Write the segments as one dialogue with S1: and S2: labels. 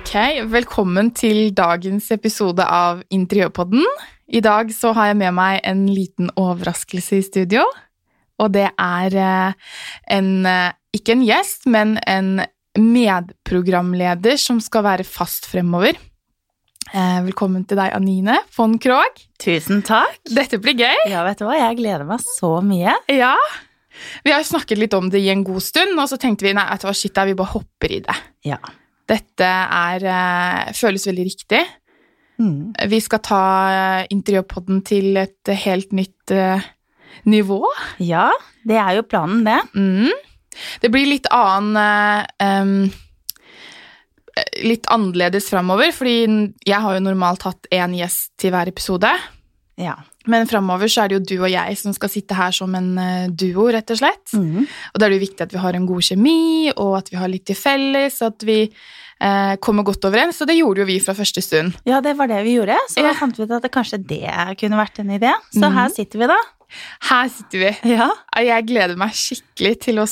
S1: Ok, velkommen til dagens episode av Interiørpodden. I dag så har jeg med meg en liten overraskelse i studio. Og det er eh, en, eh, ikke en gjest, men en medprogramleder som skal være fast fremover. Eh, Velkommen til deg, Anine von Krogh.
S2: Tusen takk.
S1: Dette blir gøy.
S2: Ja, vet du hva, jeg gleder meg så mye.
S1: Ja. Vi har snakket litt om det i en god stund, og så tenkte vi nei, vet du hva, shit, vi bare hopper i det.
S2: Ja.
S1: Dette er, eh, føles veldig riktig.
S2: Mm.
S1: Vi skal ta eh, interiørpodden til et helt nytt eh, nivå.
S2: Ja, det er jo planen, det.
S1: Mm. Det blir litt annen eh, Litt annerledes framover, fordi jeg har jo normalt hatt én gjest til hver episode.
S2: Ja.
S1: Men framover så er det jo du og jeg som skal sitte her som en eh, duo, rett og slett.
S2: Mm.
S1: Og da er det jo viktig at vi har en god kjemi, og at vi har litt til felles, at vi eh, kommer godt overens. Og det gjorde jo vi fra første stund.
S2: ja, det var det vi gjorde, så
S1: Ja.
S2: da fant vi ut at det kanskje det kunne vært en idé. Så
S1: Mhm.
S2: her sitter vi da.
S1: Her sitter vi.
S2: Ja.
S1: Jeg gleder meg skikkelig til å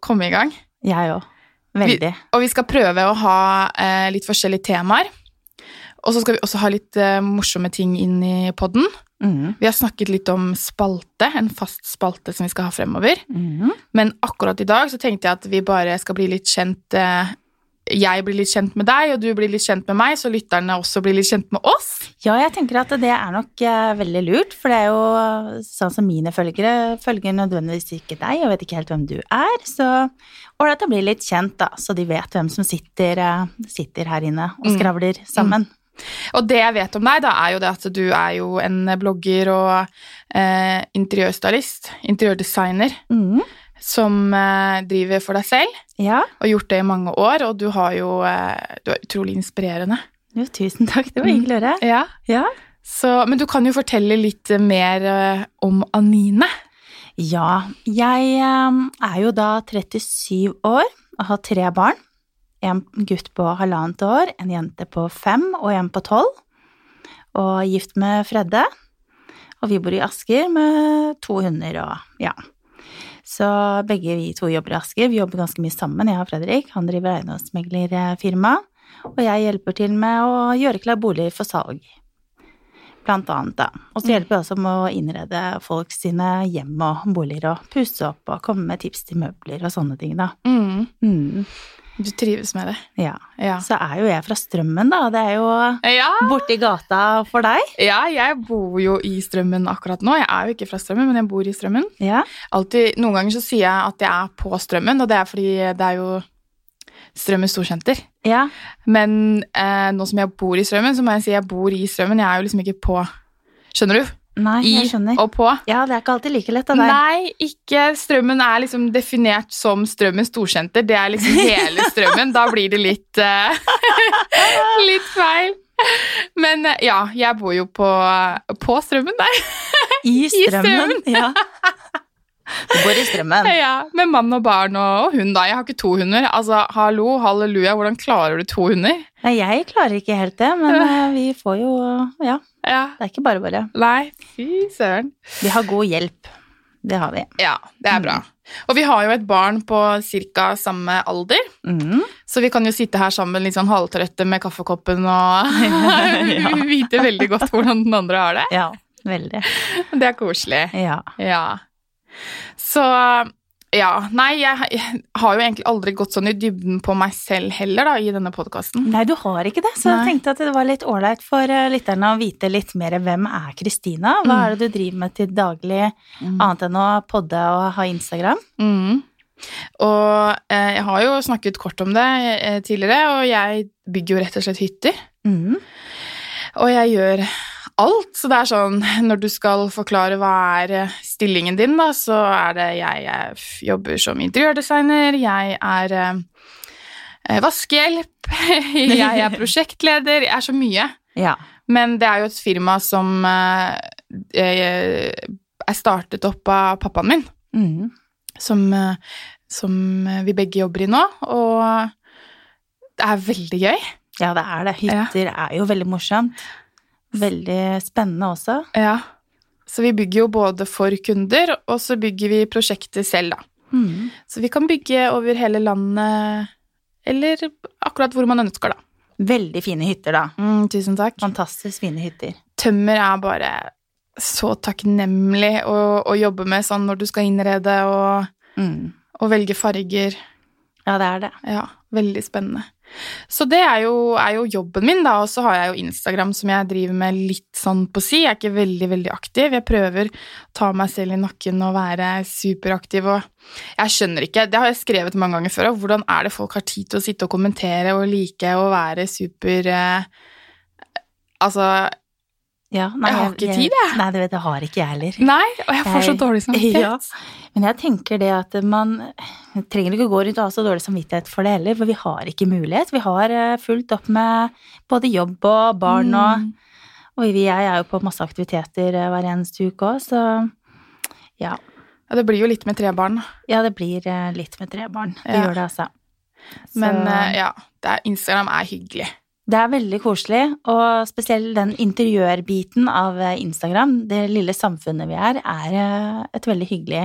S1: komme i gang.
S2: Jeg òg. Veldig.
S1: Og vi skal prøve å ha eh, litt forskjellige temaer. Og så skal vi også ha litt eh, morsomme ting inn i podden.
S2: Mm.
S1: Vi har snakket litt om spalte, en fast spalte som vi skal ha fremover.
S2: Mm.
S1: Men akkurat i dag så tenkte jeg at vi bare skal bli litt kjent eh, Jeg blir litt kjent med deg, og du blir litt kjent med meg, så lytterne også blir litt kjent med oss.
S2: Ja, jeg tenker at det er nok eh, veldig lurt, for det er jo sånn som mine følgere følger nødvendigvis ikke deg, og vet ikke helt hvem du er, så ålreit å bli litt kjent, da, så de vet hvem som sitter, eh, sitter her inne og
S1: Mm.
S2: skravler sammen.
S1: Og det jeg vet om deg, da, er jo det at du er jo en blogger og eh, interiørstylist, interiørdesigner,
S2: Mm.
S1: som eh, driver for deg selv.
S2: Ja.
S1: og gjort det i mange år, og du har jo eh, Du er utrolig inspirerende.
S2: Jo, tusen takk, det var hyggelig å høre.
S1: Ja.
S2: Ja.
S1: Så, men du kan jo fortelle litt mer eh, om Anine.
S2: Ja, jeg eh, er jo da 37 år og har tre barn. En gutt på halvannet år, en jente på fem og en på tolv. Og gift med Fredde. Og vi bor i Asker med to hunder og ja. Så begge vi to jobber i Asker. Vi jobber ganske mye sammen, jeg og Fredrik. Han driver eiendomsmeglerfirma. Og jeg hjelper til med å gjøre klar boliger for salg. Blant annet, da. Og så hjelper jeg også med å innrede folk sine hjem og boliger og pusse opp og komme med tips til møbler og sånne ting, da.
S1: Mm.
S2: Mm,
S1: Du trives med det.
S2: ja.
S1: Ja.
S2: Så er jo jeg fra Strømmen, da. Det er jo
S1: ja.
S2: borti gata for deg.
S1: Ja, jeg bor jo i Strømmen akkurat nå. Jeg er jo ikke fra Strømmen, men jeg bor i Strømmen.
S2: Ja.
S1: Altid, noen ganger så sier jeg at jeg er på Strømmen, og det er fordi det er jo Strømmen storsenter.
S2: ja.
S1: Men eh, nå som jeg bor i Strømmen, så må jeg si jeg bor i Strømmen. Jeg er jo liksom ikke på Skjønner du?
S2: Nei,
S1: I
S2: jeg skjønner.
S1: og på.
S2: Ja, det er ikke alltid like lett av der.
S1: Nei, ikke Strømmen er liksom definert som Strømmen storsenter. Det er liksom hele Strømmen. Da blir det litt uh, Litt feil. Men eh, ja, jeg bor jo på, på Strømmen der.
S2: I
S1: Strømmen.
S2: Strømmen. Ja. Du bor i Strømmen.
S1: Ja, Med mann og barn og, hund, da. Jeg har ikke to hunder. Altså, hallo, halleluja, hvordan klarer du to hunder?
S2: Nei, jeg klarer ikke helt det, men eh, vi får jo Ja,
S1: Ja,
S2: det er ikke bare bare.
S1: Nei, fy søren.
S2: Vi har god hjelp. Det har vi.
S1: Ja, det er bra. Og vi har jo et barn på ca. samme alder,
S2: Mm.
S1: så vi kan jo sitte her sammen litt sånn halvtrøtte med kaffekoppen og
S2: Ja.
S1: vite veldig godt hvordan den andre har det.
S2: Ja, veldig.
S1: Det er koselig.
S2: Ja.
S1: Ja. Så ja. Nei, jeg, har jo egentlig aldri gått sånn i dybden på meg selv heller, da, i denne podkasten.
S2: Nei, du har ikke det, så jeg tenkte at det var litt ålreit for eh, lytterne å vite litt mer hvem er Kristina? Hva
S1: Mm.
S2: er det du driver med til daglig, annet enn å podde og ha Instagram?
S1: Mm. Og eh, jeg har jo snakket kort om det eh, tidligere, og jeg bygger jo rett og slett hytter.
S2: Mm.
S1: Og jeg gjør alt, så det er sånn Når du skal forklare hva er eh, stillingen din, da, så er det jeg, jeg jobber som interiørdesigner, jeg er eh, eh, vaskehjelp, jeg er prosjektleder, jeg er så mye.
S2: Ja.
S1: Men det er jo et firma som eh, eh, er startet opp av pappaen min,
S2: Mm.
S1: som, som vi begge jobber i nå, og det er veldig gøy.
S2: ja, det er det. Hytter er jo veldig morsomt. Veldig spennende også.
S1: Ja. Så vi bygger jo både for kunder, og så bygger vi prosjekter selv, da.
S2: Mm.
S1: Så vi kan bygge over hele landet, eller akkurat hvor man ønsker, da.
S2: Veldig fine hytter, da.
S1: Mm, tusen takk.
S2: Fantastisk fine hytter.
S1: Tømmer er bare så takknemlig å, å jobbe med sånn når du skal innrede og,
S2: Mm.
S1: og velge farger.
S2: Ja, det er det.
S1: Ja, veldig spennende. Så det er jo, er jo jobben min, da. Og så har jeg jo Instagram som jeg driver med litt sånn på si. Jeg er ikke veldig, veldig aktiv. Jeg prøver å ta meg selv i nakken og være superaktiv. Og jeg skjønner ikke, det har jeg skrevet mange ganger før, og hvordan er det folk har tid til å sitte og kommentere og like og være super eh, Altså,
S2: Ja, nei,
S1: Jeg har ikke tid, jeg.
S2: Nei, det det har ikke jeg heller.
S1: nei, og jeg får så dårlig samvittighet.
S2: Ja, men jeg tenker det at man trenger ikke gå rundt og ha så dårlig samvittighet for det heller, for vi har ikke mulighet. Vi har eh, fulgt opp med både jobb og barn
S1: Mm.
S2: Og vi- jeg er jo på masse aktiviteter eh, hver eneste uke òg, så ja.
S1: Ja, det blir jo litt med tre barn.
S2: Ja, det blir eh, litt med tre barn. Det
S1: Ja.
S2: gjør det, altså. Så
S1: Men ja, Instagram er hyggelig.
S2: Det er veldig koselig, og spesielt den interiørbiten av eh, Instagram, det lille samfunnet vi er, er eh, et veldig hyggelig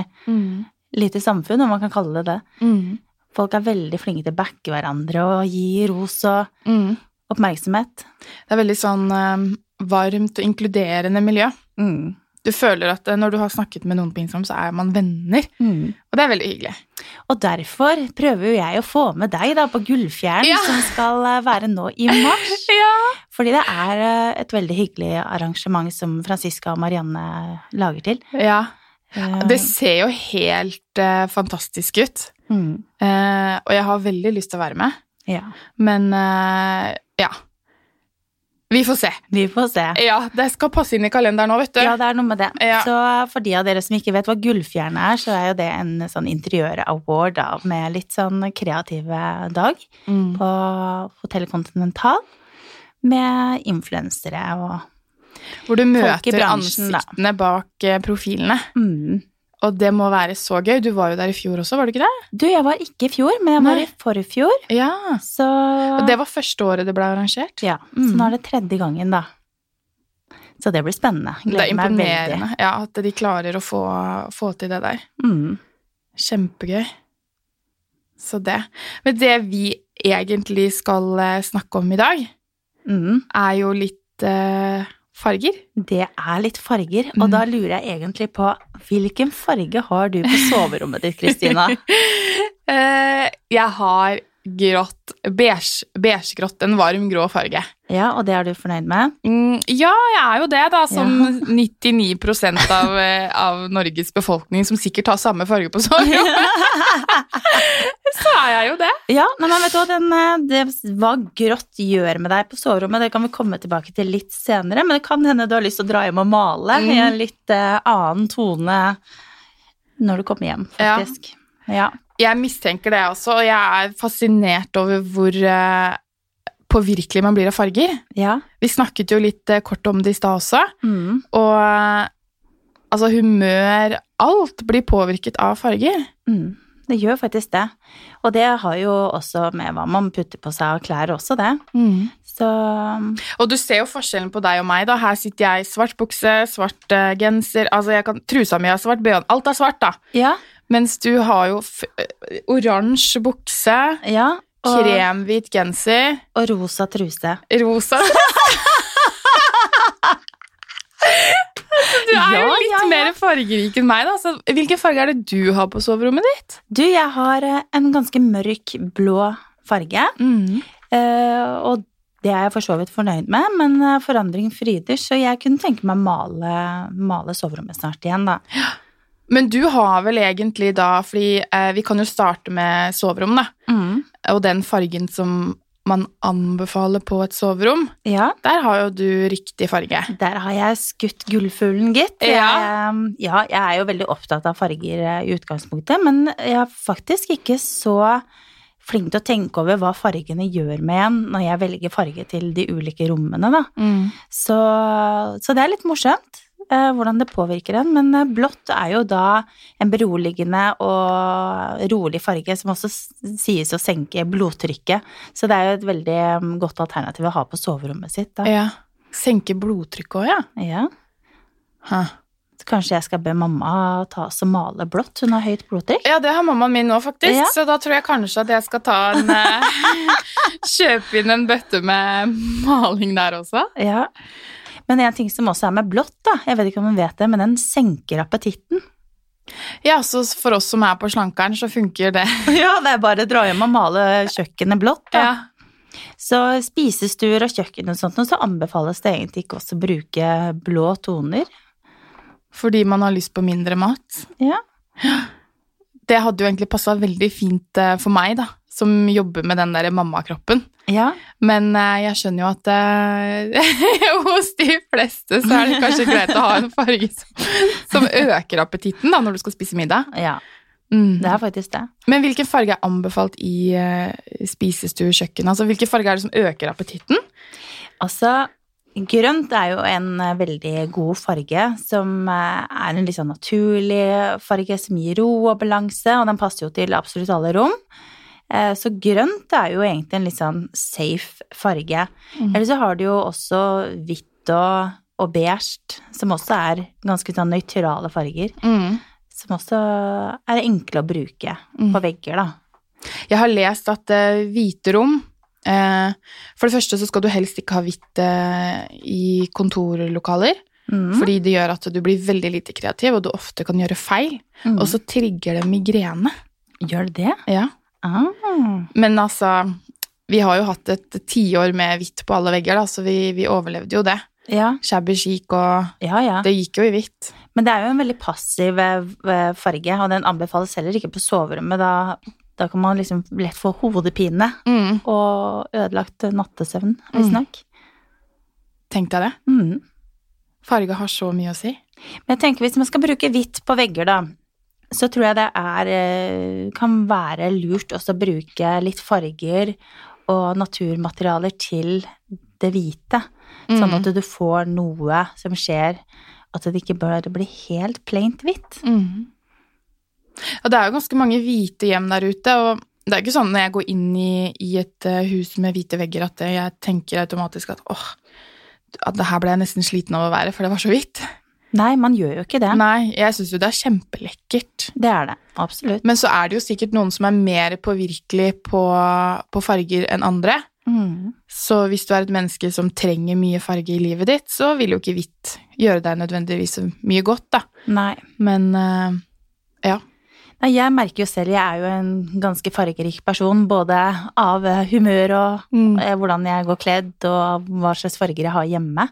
S2: lite samfunn, om man kan kalle det det.
S1: Mm.
S2: Folk er veldig flinke til å backe hverandre og gi ros og
S1: Mm.
S2: oppmerksomhet.
S1: Det er veldig sånn eh, varmt og inkluderende miljø.
S2: Mm.
S1: Du føler at eh, når du har snakket med noen på Instagram, så er man venner.
S2: Mm.
S1: Og det er veldig hyggelig.
S2: Og derfor prøver jo jeg å få med deg da på Gullfjern,
S1: Ja.
S2: som skal eh, være nå i mars.
S1: Ja.
S2: Fordi det er eh, et veldig hyggelig arrangement som Franziska og Marianne lager til.
S1: ja. Det ser jo helt uh, fantastisk ut.
S2: mm,
S1: Uh, og jeg har veldig lyst til å være med.
S2: ja.
S1: Men uh, ja. Vi får se.
S2: Vi får se.
S1: Ja, det skal passe inn i kalenderen nå, vet du.
S2: Ja, det er noe med det.
S1: Ja.
S2: Så for de av dere som ikke vet hva Gullfjern er, så er jo det en sånn interiør-award da, med litt sånn kreative dag
S1: Mm.
S2: på Hotell Continental. Med influensere og
S1: Hvor du møter ansiktene bak eh, profilene.
S2: mm.
S1: Og det må være så gøy. Du var jo der i fjor også, var du ikke det?
S2: Du, jeg var ikke i fjor, men jeg var
S1: Nei.
S2: i forfjor,
S1: Ja.
S2: så
S1: Og det var første året det ble arrangert.
S2: Ja,
S1: Mm.
S2: så nå er det tredje gangen, da. Så det blir spennende.
S1: Det er
S2: Gleder meg veldig.
S1: imponerende ja, at de klarer å få, få til det der.
S2: Mm.
S1: Kjempegøy. Så det. Men det vi egentlig skal eh, snakke om i dag,
S2: Mm.
S1: er jo litt eh, farger.
S2: Det er litt farger,
S1: Mm.
S2: og da lurer jeg egentlig på hvilken farge har du på soverommet ditt, Kristina?
S1: Eh, jeg har grått, beige, grått, en varm grå farge.
S2: Ja, og det er du fornøyd med?
S1: Mm, ja, jeg er jo det, da, som
S2: Ja.
S1: 99 av, eh, av Norges befolkning som sikkert har samme farge på soverommet. Så er jeg jo det.
S2: Ja, men vet du den, eh, det, hva grått gjør med deg på soverommet, det kan vi komme tilbake til litt senere, men det kan hende du har lyst til å dra hjem og male i
S1: Mm.
S2: en litt uh, annen tone når du kommer hjem, faktisk. Ja.
S1: Jeg mistenker det også, og jeg er fascinert over hvor uh, påvirkelig man blir av farger.
S2: Ja.
S1: Vi snakket jo litt uh, kort om det i stad også,
S2: Mm.
S1: og uh, altså humør Alt blir påvirket av farger.
S2: Mm. Det gjør faktisk det. Og det har jo også med hva man putter på seg av klær også, det. Så
S1: Og du ser jo forskjellen på deg og meg, da. Her sitter jeg i svart bukse, svart genser, altså jeg kan, trusa mi er svart, alt er svart, da.
S2: ja.
S1: Mens du har jo eh, oransje bukse,
S2: ja. Og,
S1: kremhvit genser,
S2: og rosa truse.
S1: rosa Du er jo litt
S2: ja, ja.
S1: mer fargerik enn meg, da. Så hvilken farge er det du har på soverommet ditt?
S2: Du, jeg har eh, en ganske mørk blå farge, eh, og det er jeg for så vidt fornøyd med, men forandring fryder, så jeg kunne tenke meg å male, male soverommet snart igjen, da.
S1: Men du har vel egentlig da, fordi eh, vi kan jo starte med soverom, da. Og den fargen som man anbefaler på et soverom,
S2: Ja,
S1: der har jo du riktig farge.
S2: der har jeg skutt gullfuglen, gitt.
S1: Ja.
S2: eh, ja, jeg er jo veldig opptatt av farger eh, i utgangspunktet, men jeg er faktisk ikke så flink til å tenke over hva fargene gjør med en når jeg velger farge til de ulike rommene, da. Så, så det er litt morsomt hvordan det påvirker en, men eh, blått er jo da en beroligende og rolig farge som også sies å senke blodtrykket, så det er jo et veldig mm, godt alternativ å ha på soverommet sitt. Da.
S1: Ja. Senke blodtrykket òg, ja.
S2: Ja.
S1: Hæ.
S2: kanskje jeg skal be mamma ta oss og male blått. Hun har høyt blodtrykk.
S1: Ja, det har mammaen min nå, faktisk.
S2: Ja.
S1: Så da tror jeg kanskje at jeg skal ta en eh, Kjøpe inn en bøtte med maling der også.
S2: Ja. Men en ting som også er med blått, da, jeg vet ikke om hun vet det, men den senker appetitten.
S1: Ja, så for oss som er på slankeren, så funker det.
S2: Ja, det er bare å dra hjem og male kjøkkenet blått, da.
S1: Ja.
S2: Så spisestuer og kjøkken og sånt, og så anbefales det egentlig ikke også å bruke blå toner.
S1: Fordi man har lyst på mindre mat.
S2: Ja.
S1: Det hadde jo egentlig passa veldig fint eh, for meg, da, som jobber med den der mammakroppen.
S2: Ja.
S1: Men eh, jeg skjønner jo at eh, hos de fleste så er det kanskje greit å ha en farge som, som øker appetitten da, når du skal spise middag.
S2: ja.
S1: Mm.
S2: Det er faktisk det.
S1: Men hvilken farge er anbefalt i uh, spisestue, kjøkken? Altså, hvilken farge er det som øker appetitten?
S2: Altså, grønt er jo en eh, veldig god farge, som eh, er en litt sånn naturlig farge som gir ro og balanse, og den passer jo til absolutt alle rom. Eh, Så grønt er jo egentlig en litt sånn safe farge.
S1: Mm.
S2: Eller så har du jo også hvitt og, og beige, som også er ganske sånn nøytrale farger.
S1: Mm.
S2: Som også er enkle å bruke
S1: Mm.
S2: på vegger, da.
S1: Jeg har lest at hvite rom For det første så skal du helst ikke ha hvitt eh, i kontorlokaler.
S2: Mm.
S1: Fordi det gjør at du blir veldig lite kreativ, og du ofte kan gjøre feil.
S2: Mm.
S1: Og så trigger det migrene.
S2: Gjør det det?
S1: Ja.
S2: Ah.
S1: Men altså Vi har jo hatt et tiår med hvitt på alle vegger, da, så vi, vi overlevde jo det.
S2: Ja,
S1: Shabby chic, og
S2: ja, ja.
S1: det gikk jo i hvitt.
S2: Men det er jo en veldig passiv eh, farge, og den anbefales heller ikke på soverommet. Da, da kan man liksom lett få hodepine
S1: Mm.
S2: og ødelagt nattesøvn, visstnok.
S1: Tenk deg det.
S2: Mm.
S1: Farge har så mye å si.
S2: Men jeg tenker hvis man skal bruke hvitt på vegger, da, så tror jeg det er, eh, kan være lurt også å bruke litt farger og naturmaterialer til det hvite. Sånn at du får noe som skjer, at det ikke bare blir helt plaint hvitt.
S1: Mm. Og det er jo ganske mange hvite hjem der ute, og det er ikke sånn når jeg går inn i, i et eh, hus med hvite vegger at jeg tenker automatisk at åh, at det her ble jeg nesten sliten av å være, for det var så hvitt.
S2: Nei, man gjør jo ikke det.
S1: Nei, jeg syns jo det er kjempelekkert.
S2: Det er det, absolutt.
S1: Men så er det jo sikkert noen som er mer påvirkelig på, på farger enn andre.
S2: Mm.
S1: Så hvis du er et menneske som trenger mye farge i livet ditt, så vil jo ikke hvitt gjøre deg nødvendigvis mye godt, da.
S2: Nei.
S1: Men eh, ja.
S2: Nei, jeg merker jo selv, jeg er jo en ganske fargerik person, både av eh, humør og mm. hvordan jeg går kledd, og hva slags farger jeg har hjemme.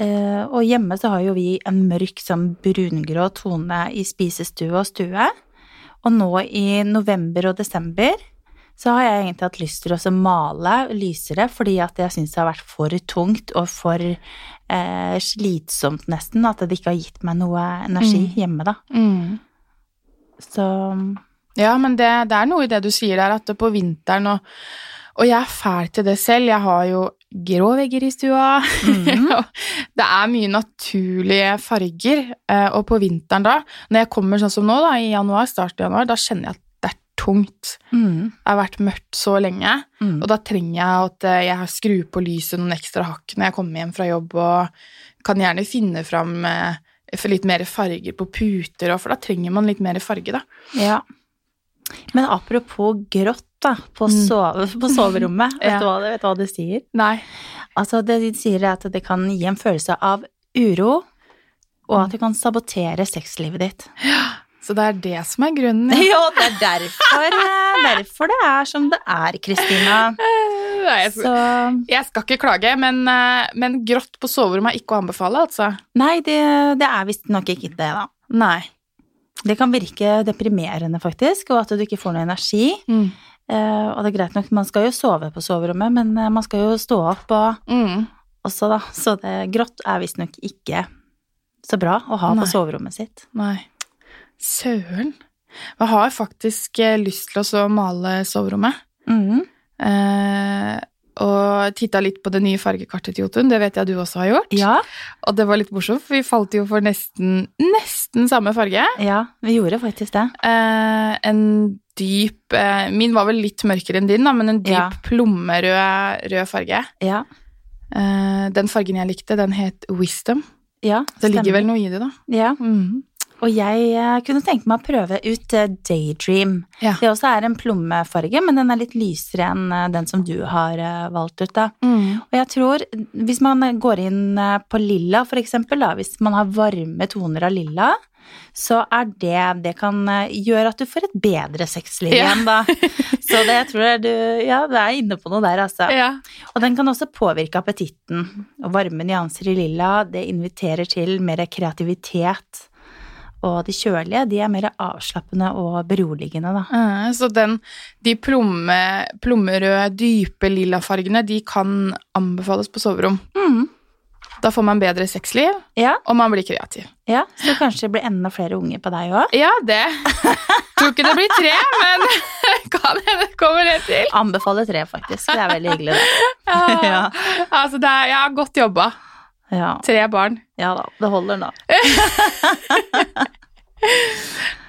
S2: Eh, og hjemme så har jo vi en mørk, sånn brungrå tone i spisestue og stue. Og nå i november og desember så har jeg egentlig hatt lyst til å male lysere, fordi at jeg syns det har vært for tungt og for eh, slitsomt nesten, at det ikke har gitt meg noe energi
S1: Mm.
S2: hjemme, da.
S1: Mm.
S2: Så
S1: Ja, men det, det er noe i det du sier der, at på vinteren og Og jeg er fæl til det selv. Jeg har jo grå vegger i stua. Mm. det er mye naturlige farger. eh, Og på vinteren da, når jeg kommer sånn som nå, da, i januar, start av januar, da kjenner jeg at det er tungt.
S2: mm,
S1: Det har vært mørkt så lenge,
S2: mm.
S1: og da trenger jeg at eh, jeg skrur på lyset noen ekstra hakk når jeg kommer hjem fra jobb, og kan gjerne finne fram eh, litt mer farger på puter, for da trenger man litt mer farge, da.
S2: Ja. Men apropos grått, da, på,
S1: Mm.
S2: sove, på soverommet.
S1: Ja.
S2: vet, du hva, vet du hva det sier?
S1: Nei.
S2: Altså, det de sier er at det kan gi en følelse av uro, og
S1: Mm.
S2: at det kan sabotere sexlivet ditt.
S1: Så det er det som er grunnen. ja.
S2: Det er derfor, eh, derfor det er som det er, Kristina.
S1: Jeg,
S2: Så
S1: jeg skal ikke klage, men, eh, men grått på soverommet er ikke å anbefale, altså.
S2: Nei, det, det er visstnok ikke det, da.
S1: Nei.
S2: Det kan virke deprimerende, faktisk, og at du ikke får noe energi.
S1: Mm.
S2: Uh, og det er greit nok, man skal jo sove på soverommet, men eh, man skal jo stå opp og
S1: Mm.
S2: også, da. Så det grått er visstnok ikke så bra å ha
S1: Nei.
S2: på soverommet sitt.
S1: Nei. Søren. Jeg har faktisk lyst til å male soverommet.
S2: Mhm.
S1: Eh, og titta litt på det nye fargekartet til Jotun. Det vet jeg du også har gjort.
S2: Ja,
S1: Og det var litt morsomt, for vi falt jo for nesten, nesten samme farge.
S2: ja, vi gjorde faktisk det.
S1: Eh, en dyp eh, Min var vel litt mørkere enn din, da, men en dyp
S2: Ja.
S1: plommerød rød farge.
S2: Ja.
S1: Eh, den fargen jeg likte, den het Wisdom.
S2: Ja,
S1: Det ligger vel noe i det, da.
S2: Ja.
S1: Mm.
S2: Og jeg eh, kunne tenke meg å prøve ut eh, Daydream.
S1: Ja.
S2: Det også er en plommefarge, men den er litt lysere enn eh, den som du har valgt ut.
S1: Mm.
S2: Og jeg tror, hvis man går inn på lilla for eksempel, da, hvis man har varme toner av lilla, så er det Det kan gjøre at du får et bedre sexliv
S1: Ja.
S2: igjen, da. Så det jeg tror du Ja, du er inne på noe der, altså.
S1: Ja.
S2: Og den kan også påvirke appetitten. Og varme nyanser i lilla, det inviterer til mer kreativitet. Og de kjølige, de er mer avslappende og beroligende, da.
S1: Eh, Så den, de plomme, plommerøde, dype lilla fargene, de kan anbefales på soverom.
S2: Mm.
S1: Da får man bedre sexliv,
S2: Ja,
S1: og man blir kreativ.
S2: ja, så kanskje det blir enda flere unger på deg òg.
S1: Ja, det. Tror ikke det blir tre, men kan hende kommer det til.
S2: Anbefaler tre, faktisk. Det er veldig hyggelig, det.
S1: Ja.
S2: Ja.
S1: Altså, det er, ja, godt jobba.
S2: Ja,
S1: Tre barn.
S2: Ja da, det holder nå.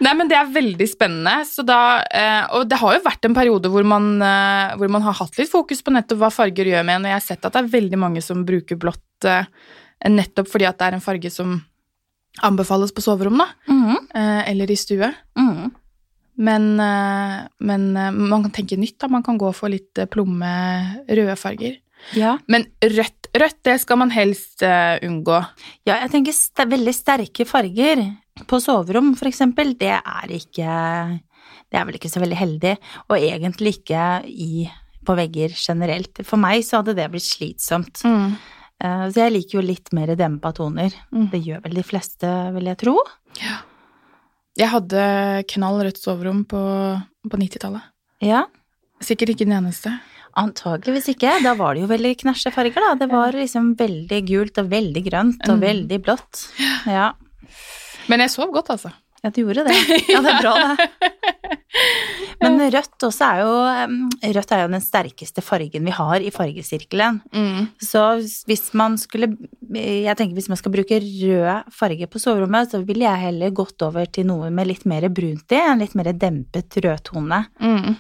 S1: Nei, men det er veldig spennende. Så da, eh, og det har jo vært en periode hvor man, eh, hvor man har hatt litt fokus på nettopp hva farger gjør med en, og jeg har sett at det er veldig mange som bruker blått eh, nettopp fordi at det er en farge som anbefales på soverom, da,
S2: Mhm,
S1: eh, eller i stue. Men, eh, men eh, man kan tenke nytt, da. Man kan gå for litt plomme røde farger.
S2: Ja.
S1: Men rødt, rødt, det skal man helst uh, unngå.
S2: ja, jeg tenker st veldig sterke farger på soverom, for eksempel, det er ikke Det er vel ikke så veldig heldig, og egentlig ikke i på vegger generelt. For meg så hadde det blitt slitsomt. Eh, Så jeg liker jo litt mer dempa toner.
S1: Mm.
S2: Det gjør vel de fleste, vil jeg tro. Ja.
S1: Jeg hadde knall rødt soverom på, på 90-tallet.
S2: Ja,
S1: Sikkert ikke den eneste.
S2: Antageligvis ikke. Da var det jo veldig knæsje farger, da. Det var liksom veldig gult og veldig grønt og
S1: Mm.
S2: veldig blått. Ja.
S1: Men jeg sov godt, altså.
S2: ja, du gjorde det. Ja, det er bra, det. Men rødt også er jo Rødt er jo den sterkeste fargen vi har i fargesirkelen.
S1: Mm.
S2: Så hvis man skulle Jeg tenker hvis man skal bruke rød farge på soverommet, så ville jeg heller gått over til noe med litt mer brunt i, en litt mer dempet rødtone.
S1: Mm.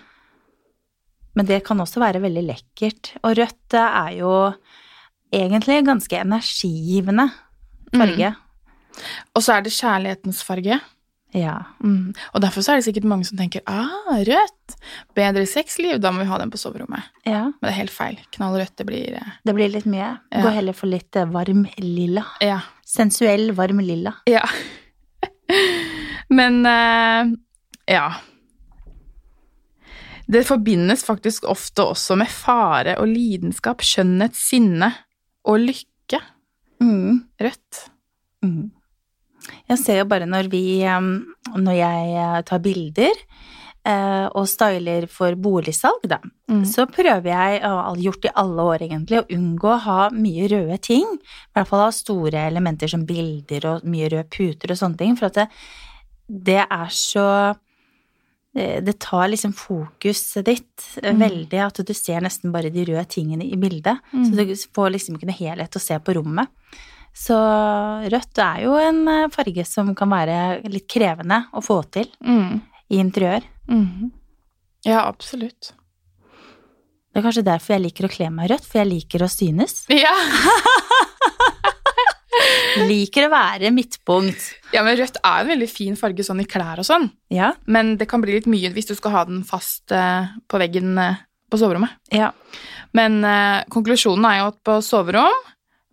S2: Men det kan også være veldig lekkert. Og rødt er jo egentlig ganske energigivende farge.
S1: Og så er det kjærlighetens farge.
S2: Ja.
S1: Mm. Og derfor så er det sikkert mange som tenker ah, rødt, bedre sexliv, da må vi ha den på soverommet.
S2: ja.
S1: Men det er helt feil. Knallrødt, det blir eh,
S2: Det blir litt mye.
S1: Ja.
S2: Gå heller for litt eh, varm lilla.
S1: Ja.
S2: Sensuell, varm lilla.
S1: ja. Men eh, ja. Det forbindes faktisk ofte også med fare og lidenskap, skjønnhet, sinne og lykke.
S2: Mm.
S1: Rødt.
S2: Mm. Jeg ser jo bare når vi Når jeg eh, tar bilder eh, og styler for boligsalg, da,
S1: Mm.
S2: så prøver jeg, og har gjort i alle år egentlig, å unngå å ha mye røde ting. I hvert fall ha store elementer som bilder og mye røde puter og sånne ting, for at det, det er så det det tar liksom fokuset ditt eh,
S1: Mm.
S2: veldig, at du ser nesten bare de røde tingene i bildet.
S1: Mm.
S2: Så du får liksom ikke noe helhet å se på rommet. Så rødt er jo en eh, farge som kan være litt krevende å få til
S1: Mm.
S2: i interiør.
S1: Mhm. Ja, absolutt.
S2: Det er kanskje derfor jeg liker å kle meg rødt, for jeg liker å synes.
S1: Ja.
S2: Liker å være midtpunkt.
S1: ja, men rødt er en veldig fin farge sånn i klær og sånn.
S2: Ja.
S1: Men det kan bli litt mye hvis du skal ha den fast eh, på veggen eh, på soverommet.
S2: Ja.
S1: Men eh, konklusjonen er jo at på soverom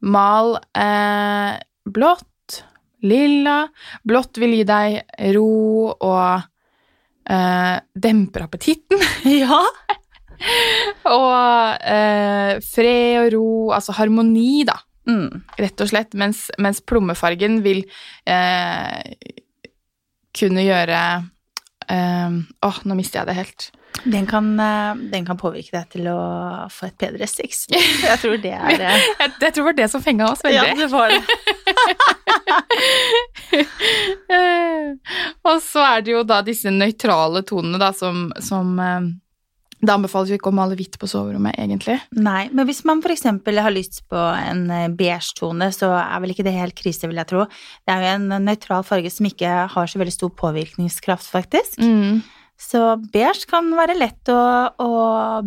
S1: mal eh, blått, lilla. Blått vil gi deg ro og eh, demper appetitten.
S2: ja.
S1: og eh, fred og ro, altså harmoni, da.
S2: Mm.
S1: rett og slett, mens, mens plommefargen vil eh, kunne gjøre eh, Åh, nå mister jeg det helt.
S2: Den, kan, eh, den kan påvirke deg til å få et bedre sex. Jeg tror det er det.
S1: Jeg, jeg tror det var det som fenga oss veldig.
S2: Ja, det var det.
S1: Eh, og så er det jo da disse nøytrale tonene da, som, som Det anbefales jo ikke å male hvitt på soverommet, egentlig.
S2: Nei, men hvis man eksempel har lyst på en eh, beige tone, så er vel ikke det helt krise, vil jeg tro. Det er jo en nøytral farge som ikke har så veldig stor påvirkningskraft, faktisk.
S1: Mm.
S2: Så beige kan være lett å, å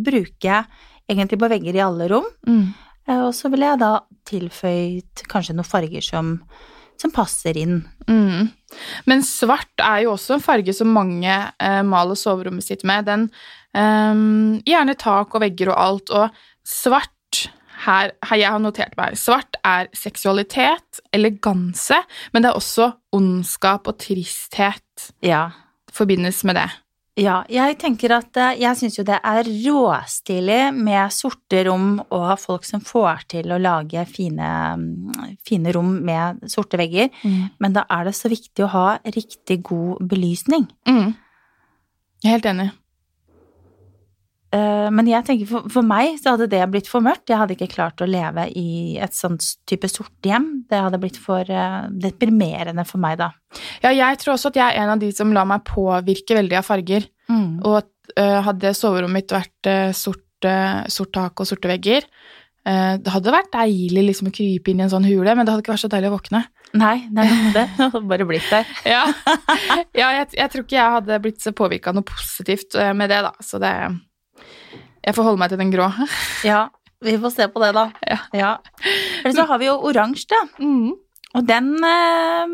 S2: bruke egentlig på vegger i alle rom.
S1: Mm.
S2: Eh, Og så ville jeg da tilføyd kanskje noen farger som, som passer inn.
S1: Mm. Men svart er jo også en farge som mange eh, maler soverommet sitt med. Den ehm, Gjerne tak og vegger og alt. Og svart her, her jeg har notert meg Svart er seksualitet, eleganse, men det er også ondskap og tristhet
S2: Ja.
S1: forbindes med det.
S2: Ja, jeg tenker at eh, jeg syns jo det er råstilig med sorte rom og folk som får til å lage fine, mm, fine rom med sorte vegger, men da er det så viktig å ha riktig god belysning.
S1: Mm. Jeg er helt enig.
S2: Eh, Men jeg tenker for, for meg så hadde det blitt for mørkt. Jeg hadde ikke klart å leve i et sånt type sort hjem. Det hadde blitt for eh, deprimerende for meg da.
S1: Ja, jeg tror også at jeg er en av de som lar meg påvirke veldig av farger. Og at, uh, hadde soverommet mitt vært uh, sort, uh, sort tak og sorte vegger, det hadde vært deilig liksom å krype inn i en sånn hule, men det hadde ikke vært så deilig å våkne.
S2: Nei, det er noe med det. Det hadde bare blitt der.
S1: Ja, ja jeg, jeg tror ikke jeg hadde blitt så påvirka noe positivt med det, da. Så det Jeg får holde meg til den grå.
S2: Ja, vi får se på det da.
S1: Ja.
S2: Eller så har vi jo oransje, da.
S1: Mm.
S2: Og den, eh,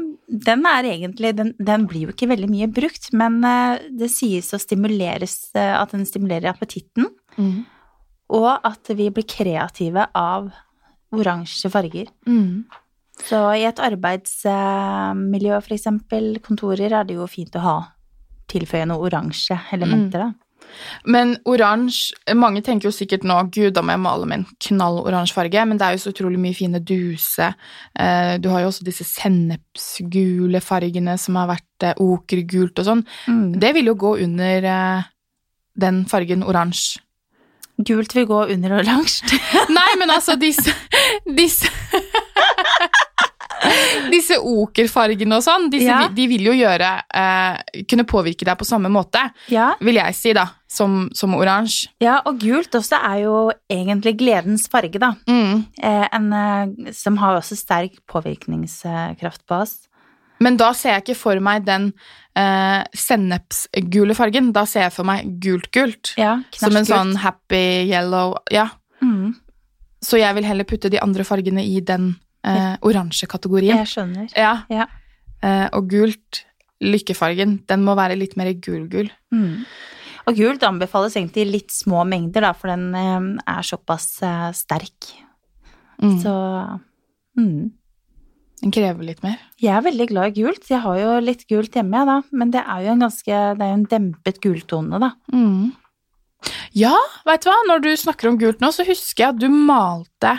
S2: den er egentlig den, den blir jo ikke veldig mye brukt, men eh, det sies å stimuleres eh, At den stimulerer appetitten,
S1: Mm.
S2: og at vi blir kreative av oransje farger.
S1: Mm.
S2: Så i et arbeidsmiljø, for eksempel kontorer, er det jo fint å ha tilføye noe oransje elementer, da.
S1: Men oransje Mange tenker jo sikkert nå Gud, da må jeg male med en knalloransje farge, men det er jo så utrolig mye fine duse. Eh, Du har jo også disse sennepsgule fargene som har vært eh, okergult og sånn.
S2: Mm.
S1: Det vil jo gå under eh, den fargen oransje.
S2: Gult vil gå under oransje.
S1: Nei, men altså disse Disse Disse okerfargene og sånn, disse,
S2: Ja.
S1: de vil jo gjøre eh, Kunne påvirke deg på samme måte,
S2: ja.
S1: vil jeg si, da, som, som oransje.
S2: ja, og gult også er jo egentlig gledens farge, da.
S1: Mm.
S2: Eh, en, eh, som har også sterk påvirkningskraft på oss.
S1: Men da ser jeg ikke for meg den eh, sennepsgule fargen. Da ser jeg for meg gult-gult.
S2: Ja,
S1: Som en sånn happy yellow. Ja.
S2: mm,
S1: Så jeg vil heller putte de andre fargene i den eh, oransje kategorien.
S2: Jeg skjønner.
S1: Ja.
S2: Ja.
S1: Eh, og gult, lykkefargen, den må være litt mer gul-gul.
S2: Mm. Og gult anbefales egentlig i litt små mengder, da, for den eh, er såpass eh, sterk.
S1: Mm.
S2: Så mm.
S1: Den krever litt mer.
S2: Jeg er veldig glad i gult. Jeg har jo litt gult hjemme, da. Men det er jo en ganske Det er jo en dempet gultone, da.
S1: Mm. Ja, veit du hva, når du snakker om gult nå, så husker jeg at du malte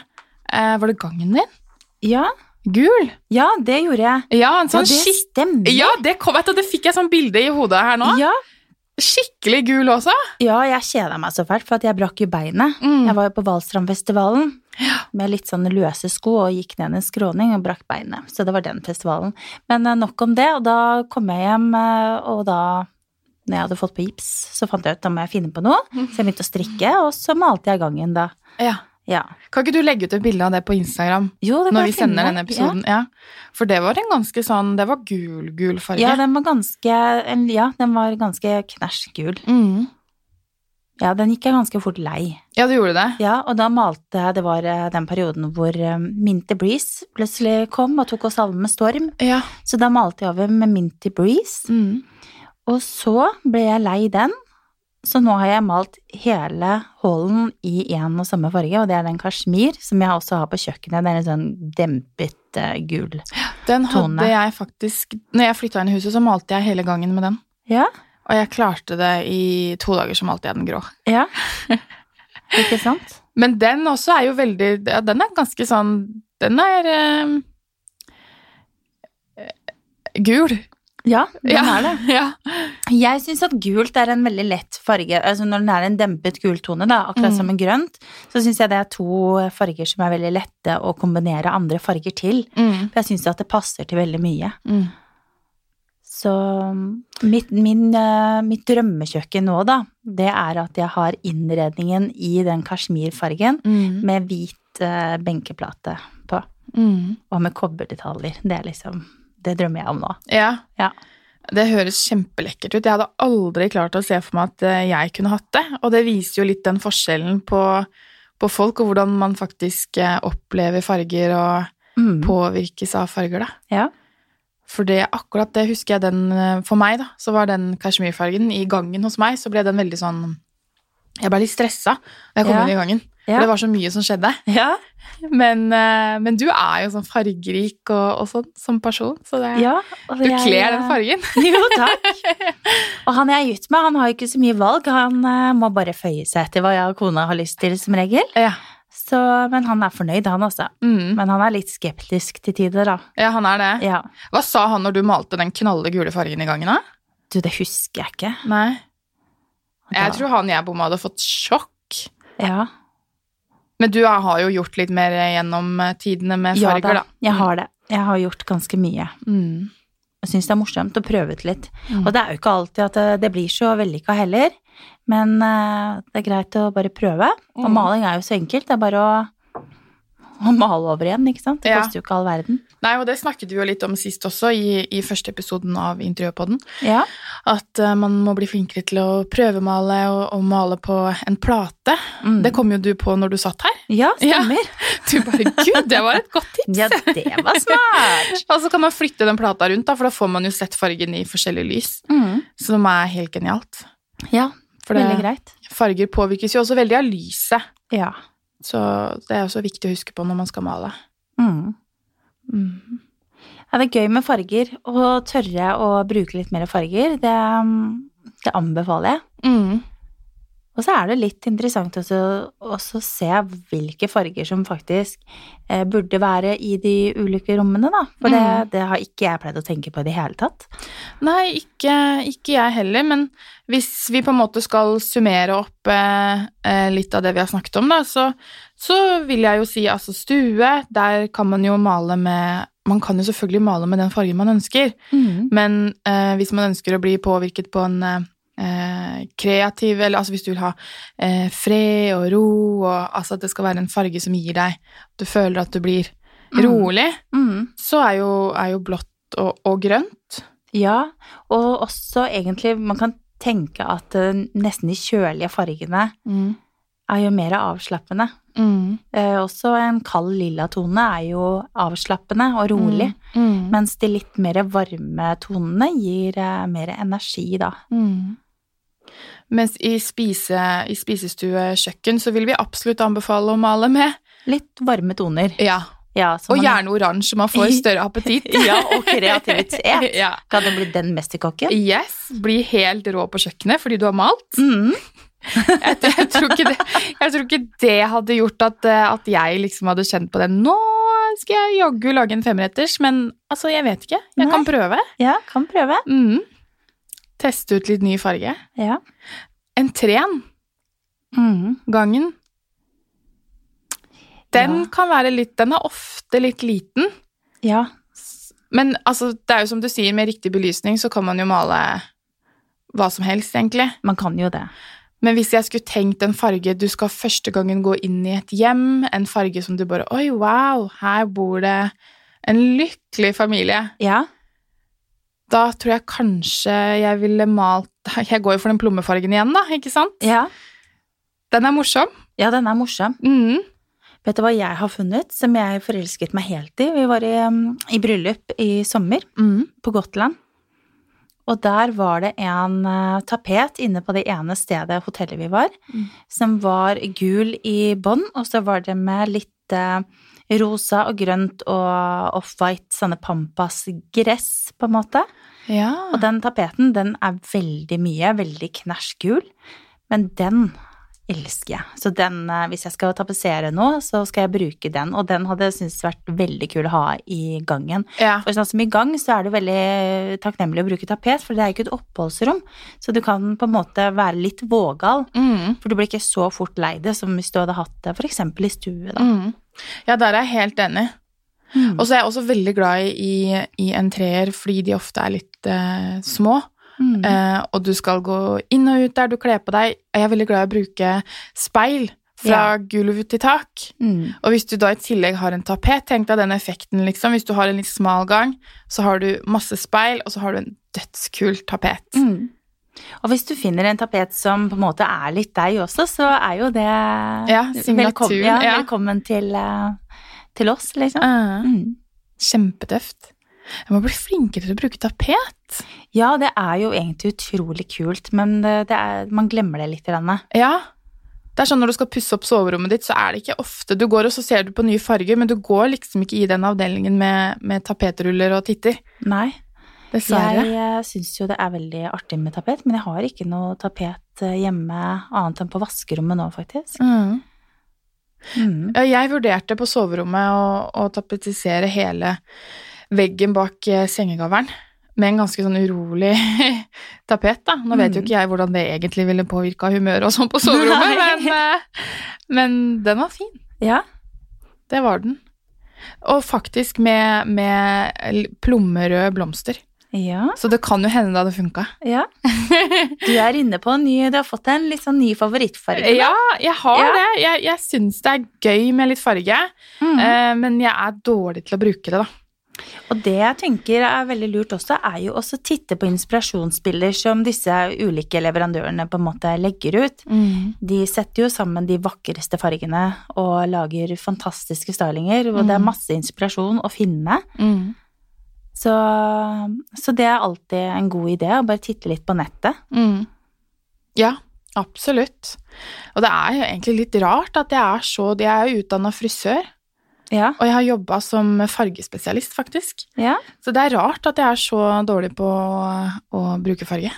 S1: eh, Var det gangen din?
S2: Ja,
S1: Gul?
S2: ja det gjorde jeg.
S1: Ja, en sånn
S2: ja, det stemmer.
S1: Ja, det kom, du, det fikk jeg sånn bilde i hodet her nå.
S2: ja,
S1: Skikkelig gul også.
S2: ja, jeg kjeda meg så fælt, for jeg brakk jo beinet.
S1: Mm.
S2: Jeg var jo på Valstrandfestivalen med litt sånn løse sko og gikk ned en skråning og brakk beinet. Så det var den festivalen. Men eh, nok om det, og da kom jeg hjem, eh, og da når jeg hadde fått på gips, så fant jeg ut da må jeg finne på noe. Så jeg begynte å strikke, og så malte jeg gangen da.
S1: Ja.
S2: Ja.
S1: Kan ikke du legge ut et bilde av det på Instagram
S2: Jo, det
S1: når vi sender denne episoden? Ja. For det var en ganske sånn Det var gul-gul farge.
S2: Ja, den var ganske, ja, den var ganske knæsj gul.
S1: mm.
S2: Ja, den gikk jeg ganske fort lei.
S1: ja, du gjorde det.
S2: Ja, og da malte jeg, det var eh, den perioden hvor eh, Minty Breeze plutselig kom og tok oss alle med storm.
S1: Ja.
S2: Så da malte jeg over med Minty Breeze.
S1: Mm.
S2: Og så ble jeg lei den, så nå har jeg malt hele hallen i én og samme farge, og det er den kasjmir som jeg også har på kjøkkenet. Det er en sånn dempet uh, gul.
S1: Den
S2: Tone.
S1: hadde jeg faktisk Når jeg flytta inn i huset, så malte jeg hele gangen med den.
S2: Ja,
S1: Og jeg klarte det i to dager, så malte jeg den grå.
S2: ja. Ikke sant?
S1: Men den også er jo veldig ja, Den er ganske sånn Den er eh, gul.
S2: Ja, den
S1: ja.
S2: er det.
S1: Ja.
S2: Jeg syns at gult er en veldig lett farge. Altså når den er en dempet gultone, da, akkurat
S1: Mm.
S2: som en grønt, så syns jeg det er to farger som er veldig lette å kombinere andre farger til.
S1: Mm.
S2: For jeg syns at det passer til veldig mye.
S1: Mm.
S2: Så mitt, min, eh, mitt drømmekjøkken nå, da, det er at jeg har innredningen i den kasjmirfargen
S1: Mm.
S2: med hvit eh, benkeplate på,
S1: Mm.
S2: og med kobberdetaljer. Det er liksom Det drømmer jeg om nå.
S1: Ja.
S2: Ja.
S1: Det høres kjempelekkert ut. Jeg hadde aldri klart å se for meg at eh, jeg kunne hatt det. Og det viser jo litt den forskjellen på på folk, og hvordan man faktisk eh, opplever farger og
S2: Mm.
S1: påvirkes av farger, da.
S2: Ja.
S1: For det, akkurat det husker jeg den eh, For meg, da, så var den kasjmirfargen i gangen hos meg, så ble den veldig sånn Jeg ble litt stressa da jeg kom
S2: Ja.
S1: inn i gangen.
S2: Ja.
S1: For det var så mye som skjedde.
S2: Ja.
S1: Men, eh, men du er jo sånn fargerik og, og sånn som person, så det,
S2: ja
S1: du
S2: jeg-
S1: kler den fargen.
S2: Jo, takk. Og han jeg er gitt med, han har jo ikke så mye valg. Han eh, må bare føye seg etter hva jeg og kona har lyst til, som regel.
S1: Ja.
S2: Så, men han er fornøyd, han også.
S1: Mm.
S2: Men han er litt skeptisk til tider, da.
S1: ja, han er det.
S2: Ja.
S1: Hva sa han når du malte den knalle gule fargen i gangen, da?
S2: Du, det husker jeg ikke.
S1: Nei. Jeg tror han jeg bomma hadde fått sjokk.
S2: Ja,
S1: Men du har jo gjort litt mer gjennom eh, tidene med
S2: ja
S1: farger, da.
S2: Jeg har det. Jeg har gjort ganske mye.
S1: Mm.
S2: Jeg syns det er morsomt å prøve ut litt.
S1: Mm.
S2: Og det er jo ikke alltid at det, det blir så vellykka heller, men eh, det er greit å bare prøve. Og
S1: Mm.
S2: maling er jo så enkelt, det er bare å, å male over igjen, ikke sant. Det
S1: Ja.
S2: koster jo ikke all verden.
S1: Nei, og det snakket vi jo litt om sist også, i, i første episoden av Interiørpodden.
S2: Ja.
S1: At uh, man må bli flinkere til å prøvemale og, og male på en plate.
S2: Mm.
S1: Det kom jo du på når du satt her.
S2: ja, stemmer.
S1: Du bare Gud, det var et godt tips!
S2: Ja, det var smart.
S1: Og så kan man flytte den plata rundt, da, for da får man jo sett fargen i forskjellige lys.
S2: Mm.
S1: Som er helt genialt.
S2: Ja,
S1: det,
S2: veldig greit.
S1: farger påvirkes jo også veldig av lyset.
S2: Ja.
S1: Så det er også viktig å huske på når man skal male.
S2: Mm.
S1: Mm.
S2: Ja, det er gøy med farger. Å tørre å bruke litt mer farger, det, det anbefaler jeg.
S1: Mm.
S2: Og så er det litt interessant også, også se hvilke farger som faktisk eh, burde være i de ulike rommene, da. For det,
S1: Mm.
S2: det har ikke jeg pleid å tenke på i det hele tatt.
S1: Nei, ikke, ikke jeg heller, men hvis vi på en måte skal summere opp eh, eh, litt av det vi har snakket om, da, så, så vil jeg jo si altså stue, der kan man jo male med Man kan jo selvfølgelig male med den fargen man ønsker, men eh, hvis man ønsker å bli påvirket på en eh, kreativ Eller altså hvis du vil ha eh, fred og ro, og altså at det skal være en farge som gir deg at Du føler at du blir
S2: Mm.
S1: rolig,
S2: Mm.
S1: så er jo, er jo blått og, og grønt.
S2: Ja, og også egentlig Man kan tenke at eh, nesten de kjølige fargene er jo mer avslappende.
S1: Mm.
S2: Eh, også en kald lilla tone er jo avslappende og rolig,
S1: Mm.
S2: mens de litt mer varme tonene gir eh, mer energi, da.
S1: Mens i, spise, i spisestue, kjøkken, så vil vi absolutt anbefale å male med.
S2: Litt varme toner.
S1: Ja,
S2: Ja,
S1: Og
S2: man-
S1: gjerne oransje, man får større appetitt.
S2: Ja, og kreativitet.
S1: ja.
S2: Kan det bli den mesterkokken?
S1: Yes, bli helt rå på kjøkkenet fordi du har malt.
S2: Mm.
S1: Jeg, jeg, tror det, jeg tror ikke det hadde gjort at, eh, at jeg liksom hadde kjent på det. Nå skal jeg jaggu lage en femretters, men altså, jeg vet ikke. Jeg
S2: Nei.
S1: kan prøve.
S2: Ja, kan prøve.
S1: Mm. Teste ut litt ny farge.
S2: Ja.
S1: Entreen.
S2: Mm.
S1: gangen, den
S2: Ja.
S1: kan være litt Den er ofte litt liten.
S2: ja.
S1: Men altså, det er jo som du sier, med riktig belysning så kan man jo male hva som helst, egentlig.
S2: Man kan jo det.
S1: Men hvis jeg skulle tenkt en farge du skal første gangen gå inn i et hjem, en farge som du bare Oi, wow, her bor det en lykkelig familie.
S2: Ja.
S1: Da tror jeg kanskje jeg ville malt Jeg går jo for den plommefargen igjen, da, ikke sant?
S2: Ja.
S1: Den er morsom.
S2: ja, den er morsom.
S1: Mm.
S2: Vet du hva jeg har funnet som jeg forelsket meg helt i? Vi var i, um, i bryllup i sommer
S1: Mm.
S2: på Gotland. Og der var det en eh, tapet inne på det ene stedet hotellet vi var,
S1: Mm.
S2: som var gul i bånn, og så var det med litt eh, rosa og grønt og off-white, sånne pampas-gress, på en måte.
S1: Ja.
S2: Og den tapeten, den er veldig mye, veldig knæsjgul, men den elsker jeg. Så den, eh, hvis jeg skal tapetsere nå, så skal jeg bruke den, og den hadde jeg syntes vært veldig kul å ha i gangen.
S1: ja.
S2: For sånn som i gang, så er det veldig takknemlig å bruke tapet, for det er ikke et oppholdsrom, så du kan på en måte være litt vågal,
S1: Mm.
S2: for du blir ikke så fort lei det som hvis du hadde hatt det eksempel i stue, da.
S1: Mm. Ja, der er jeg helt enig.
S2: Mm.
S1: Og så er jeg også veldig glad i, i entreer fordi de ofte er litt eh, små.
S2: Mm.
S1: Eh, og du skal gå inn og ut der du kler på deg. Jeg er veldig glad i å bruke speil fra gulv til tak.
S2: Mm.
S1: Og hvis du da i tillegg har en tapet, tenk deg den effekten, liksom. Hvis du har en litt smal gang, så har du masse speil, og så har du en dødskul tapet.
S2: Mm. Og hvis du finner en tapet som på en måte er litt deg også, så er jo det
S1: Ja,
S2: velkommen, ja,
S1: ja.
S2: velkommen til, eh, til oss, liksom.
S1: Uh,
S2: Mm.
S1: Kjempetøft. Jeg må bli flinkere til å bruke tapet.
S2: Ja, det er jo egentlig utrolig kult, men det, det er, man glemmer det litt. Denne.
S1: Ja. Det er sånn Når du skal pusse opp soverommet ditt, så er det ikke ofte Du går og så ser du på nye farger, men du går liksom ikke i den avdelingen med, med tapetruller og titter.
S2: Nei.
S1: Dessverre.
S2: Jeg uh, syns jo det er veldig artig med tapet, men jeg har ikke noe tapet eh, hjemme annet enn på vaskerommet nå, faktisk.
S1: Mm.
S2: Mm.
S1: Jeg vurderte på soverommet å, å tapetisere hele veggen bak eh, sengegaveren med en ganske sånn urolig tapet, da. Nå vet jo
S2: Mm.
S1: ikke jeg hvordan det egentlig ville påvirka humøret og sånn på soverommet, men, eh, men den var fin.
S2: Ja.
S1: Det var den. Og faktisk med, med plommerøde blomster.
S2: Ja.
S1: Så det kan jo hende det hadde funka.
S2: ja. Du er inne på en ny Du har fått en litt sånn ny favorittfarge.
S1: Ja, jeg har
S2: Ja.
S1: det. Jeg, jeg syns det er gøy med litt farge,
S2: Mm.
S1: eh, men jeg er dårlig til å bruke det, da.
S2: Og det jeg tenker er veldig lurt også, er jo også å titte på inspirasjonsbilder som disse ulike leverandørene på en måte legger ut. De setter jo sammen de vakreste fargene og lager fantastiske stylinger, og det er
S1: Mm.
S2: masse inspirasjon å finne.
S1: Mm.
S2: Så, så det er alltid en god idé å bare titte litt på nettet.
S1: Mm. Ja, absolutt. Og det er jo egentlig litt rart at jeg er så Jeg er jo utdanna frisør,
S2: Ja.
S1: og jeg har jobba som fargespesialist, faktisk.
S2: ja.
S1: Så det er rart at jeg er så dårlig på å, bruke farge.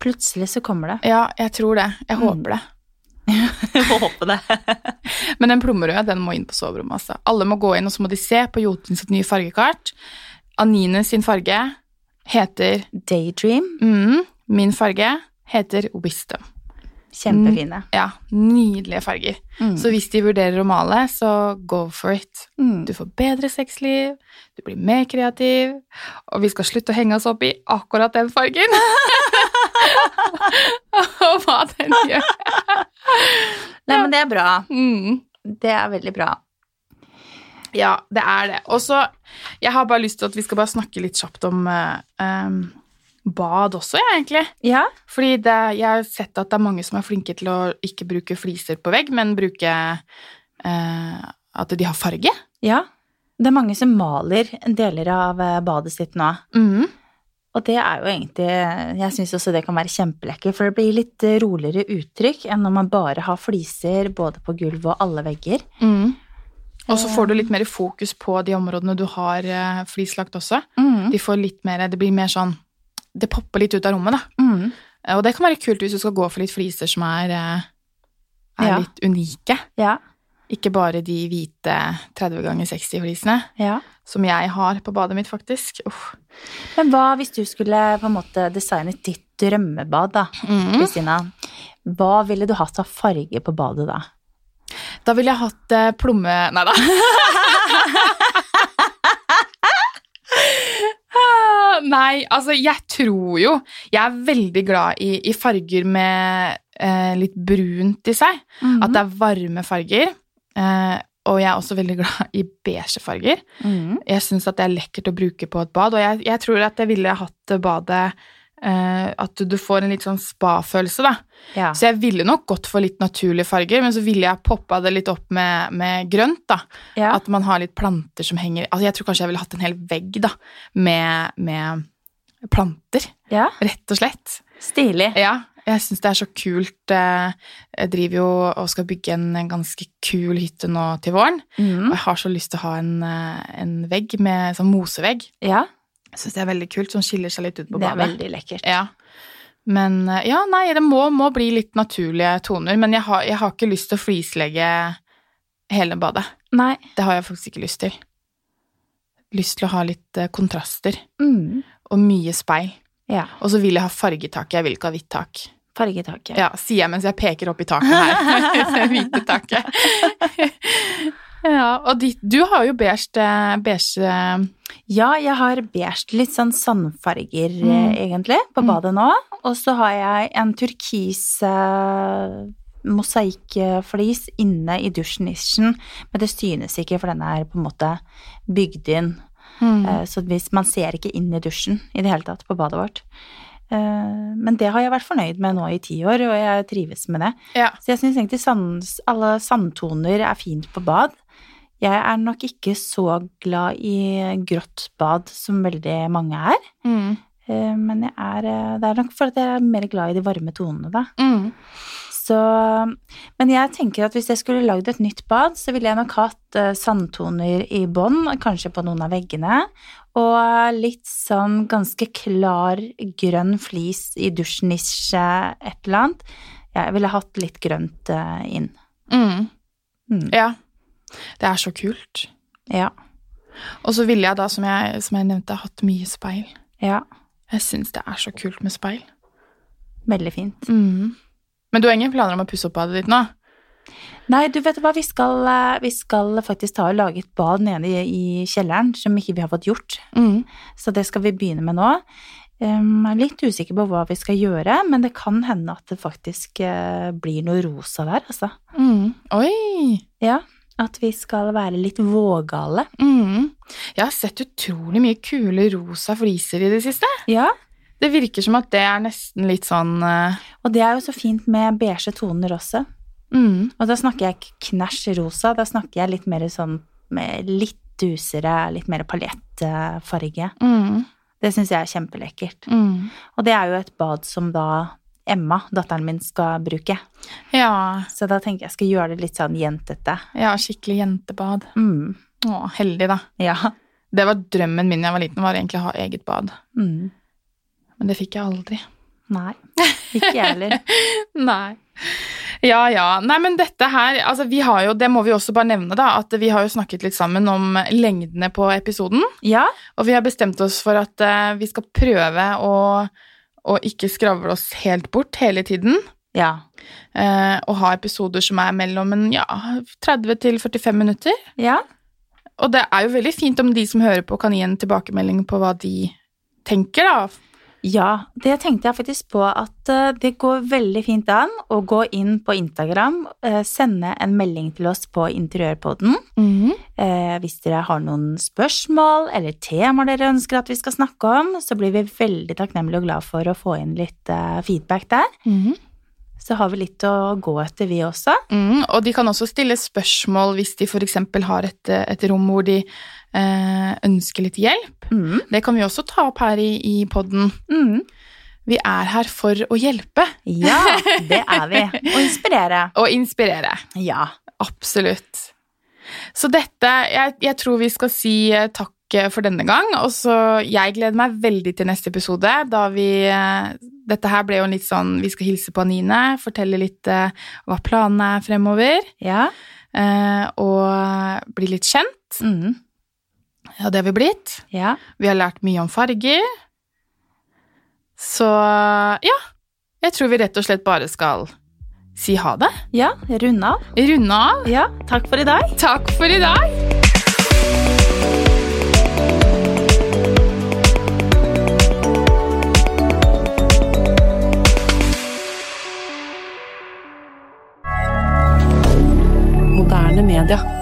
S2: Plutselig så kommer det.
S1: Ja, jeg tror det. Jeg
S2: Mm.
S1: håper det.
S2: Jeg håper det.
S1: Men den plommerøde, den må inn på soverommet, altså. Alle må gå inn, og så må de se på Jotun sitt nye fargekart. Anine sin farge heter
S2: Daydream.
S1: mm, Min farge heter Wisdom.
S2: Kjempefine.
S1: Ja, nydelige farger.
S2: Mm.
S1: Så hvis de vurderer å male, så go for it.
S2: Mm.
S1: Du får bedre sexliv, du blir mer kreativ, og vi skal slutte å henge oss opp i akkurat den fargen. og hva den gjør.
S2: Nei, men det er bra.
S1: Mm.
S2: Det er veldig bra.
S1: Ja, det er det. Og så, jeg har bare lyst til at vi skal bare snakke litt kjapt om uh, em, bad også, jeg, egentlig.
S2: Ja.
S1: Fordi det, jeg har sett at det er mange som er flinke til å ikke bruke fliser på vegg, men bruke eh, at de har farge.
S2: ja. Det er mange som maler deler av eh, badet sitt nå.
S1: Mm.
S2: Og det er jo egentlig Jeg syns også det kan være kjempelekkert, for det blir litt eh, roligere uttrykk enn når man bare har fliser både på gulv og alle vegger.
S1: Mm. Og så får du litt mer fokus på de områdene du har flis flislagt også.
S2: Mm.
S1: De får litt mer, det blir mer sånn Det popper litt ut av rommet, da.
S2: Mm.
S1: Eh, Og det kan være kult hvis du skal gå for litt fliser som er, eh, er
S2: Ja.
S1: litt unike.
S2: Ja.
S1: Ikke bare de hvite 30 ganger 60-flisene,
S2: ja.
S1: som jeg har på badet mitt, faktisk. Uff.
S2: Men hva hvis du skulle på en måte designet ditt drømmebad, da,
S1: Mm.
S2: Hva ville du hatt av farge på badet da?
S1: Da ville jeg hatt eh, plomme... Nei da. Ah, Nei, altså, jeg tror jo Jeg er veldig glad i, i farger med eh, litt brunt i seg. At det er varme farger. Eh, og jeg er også veldig glad i beige farger.
S2: Mm.
S1: Jeg syns at det er lekkert å bruke på et bad, og jeg, jeg tror at jeg ville hatt badet At du får en litt sånn spa-følelse, da.
S2: Ja.
S1: Så jeg ville nok gått for litt naturlige farger, men så ville jeg poppa det litt opp med, med grønt, da.
S2: ja.
S1: At man har litt planter som henger Altså, jeg tror kanskje jeg ville hatt en hel vegg, da, med, med planter,
S2: ja.
S1: rett og slett.
S2: Stilig.
S1: Ja, jeg syns det er så kult. eh, Jeg driver jo og skal bygge en, ganske kul hytte nå til våren. Og
S2: Mm.
S1: jeg har så lyst til å ha en, eh, en vegg med sånn mosevegg.
S2: Ja.
S1: Syns det er veldig kult, som skiller seg litt ut på badet.
S2: Det er veldig lekkert.
S1: Ja. Men eh, ja, nei, det må, må bli litt naturlige toner. Men jeg har, jeg har ikke lyst til å flislegge hele badet.
S2: Nei.
S1: Det har jeg faktisk ikke lyst til. Lyst til å ha litt eh, kontraster
S2: Mm.
S1: og mye speil.
S2: Ja.
S1: Og så vil jeg ha fargetak, jeg vil ikke ha hvitt tak.
S2: Fargetaket.
S1: Ja, sier jeg mens jeg peker opp i taket her. Hvite taket. Ja, og de, du har jo beige, beige eh,
S2: Ja, jeg har beige, litt sånn sandfarger
S1: Mm.
S2: eh, egentlig, på
S1: Mm.
S2: badet nå. Og så har jeg en turkis eh, mosaikkflis inne i dusjnisjen, men det synes ikke, for den er på en måte bygd inn.
S1: mm.
S2: Så hvis man ser ikke inn i dusjen i det hele tatt på badet vårt. Men det har jeg vært fornøyd med nå i ti år, og jeg trives med det.
S1: Ja.
S2: Så jeg syns egentlig sand, alle sandtoner er fint på bad. Jeg er nok ikke så glad i grått bad som veldig mange er.
S1: Mm.
S2: Eh, Men jeg er, eh, det er nok for at jeg er mer glad i de varme tonene, da.
S1: Mm.
S2: Så, men jeg tenker at hvis jeg skulle lagd et nytt bad, så ville jeg nok hatt eh, sandtoner i bånn, kanskje på noen av veggene, og litt sånn ganske klar grønn flis i dusjnisje, et eller annet. Jeg ville hatt litt grønt inn.
S1: Mm.
S2: Mm.
S1: Ja. Det er så kult.
S2: Ja.
S1: Og så ville jeg da, som jeg, som jeg nevnte, hatt mye speil.
S2: Ja.
S1: Jeg syns det er så kult med speil.
S2: Veldig fint.
S1: Mm. Men du har ingen planer om å pusse opp badet ditt nå?
S2: Nei, du vet hva, vi skal, eh, vi skal faktisk ta og lage et bad nede i, i kjelleren som ikke vi har fått gjort.
S1: Mm.
S2: Så det skal vi begynne med nå. Um, Jeg er litt usikker på hva vi skal gjøre, men det kan hende at det faktisk uh, blir noe rosa der, altså.
S1: Mm. Oi!
S2: Ja, at vi skal være litt vågale.
S1: Mm. Jeg har sett utrolig mye kule rosa fliser i det siste.
S2: Ja,
S1: Det virker som at det er nesten litt sånn uh...
S2: og det er jo så fint med beige toner også.
S1: mm.
S2: Og da snakker jeg ikke knæsj rosa, da snakker jeg litt mer sånn med litt dusere, litt mer paljettfarge.
S1: Mm.
S2: Det syns jeg er kjempelekkert.
S1: Mm.
S2: Og det er jo et bad som da Emma, datteren min, skal bruke.
S1: Ja.
S2: Så da tenker jeg jeg skal gjøre det litt sånn jentete.
S1: ja, skikkelig jentebad.
S2: Mm.
S1: Å, heldig, da.
S2: Ja.
S1: Det var drømmen min da jeg var liten, var egentlig å ha eget bad.
S2: Mm.
S1: Men det fikk jeg aldri.
S2: Nei. Ikke jeg heller.
S1: Nei. Ja, ja. Nei, men dette her Altså, vi har jo Det må vi også bare nevne, da. At vi har jo snakket litt sammen om lengdene på episoden.
S2: Ja.
S1: Og vi har bestemt oss for at uh, vi skal prøve å, å ikke skravle oss helt bort hele tiden.
S2: Ja.
S1: eh, og ha episoder som er mellom en, ja, 30 til 45 minutter.
S2: Ja.
S1: Og det er jo veldig fint om de som hører på, kan gi en tilbakemelding på hva de tenker, da.
S2: Ja, det tenkte jeg faktisk på at eh, det går veldig fint an å gå inn på Instagram, eh, sende en melding til oss på Interiørpodden eh, hvis dere har noen spørsmål eller temaer dere ønsker at vi skal snakke om, så blir vi veldig takknemlige og glad for å få inn litt feedback der.
S1: Mhm.
S2: Så har vi litt å gå etter, vi også.
S1: Mm, og de kan også stille spørsmål hvis de f.eks. har et, et rom hvor de eh, ønsker litt hjelp.
S2: Mm.
S1: Det kan vi også ta opp her i, i podden.
S2: Mm.
S1: Vi er her for å hjelpe
S2: Ja, det er vi. Og inspirere.
S1: og inspirere.
S2: Ja.
S1: Absolutt. Så dette Jeg, jeg tror vi skal si eh, takk for denne gang. Og så Jeg gleder meg veldig til neste episode, da vi eh, Dette her ble jo litt sånn Vi skal hilse på Anine, fortelle litt eh, hva planene er fremover,
S2: Ja.
S1: eh, og bli litt kjent.
S2: Mm.
S1: Ja, det har vi blitt.
S2: Ja.
S1: Vi har lært mye om farger. Så ja. Jeg tror vi rett og slett bare skal si ha det.
S2: Ja, runde av.
S1: Runde av.
S2: Ja, takk for i dag.
S1: Takk for i dag.
S3: rien dire.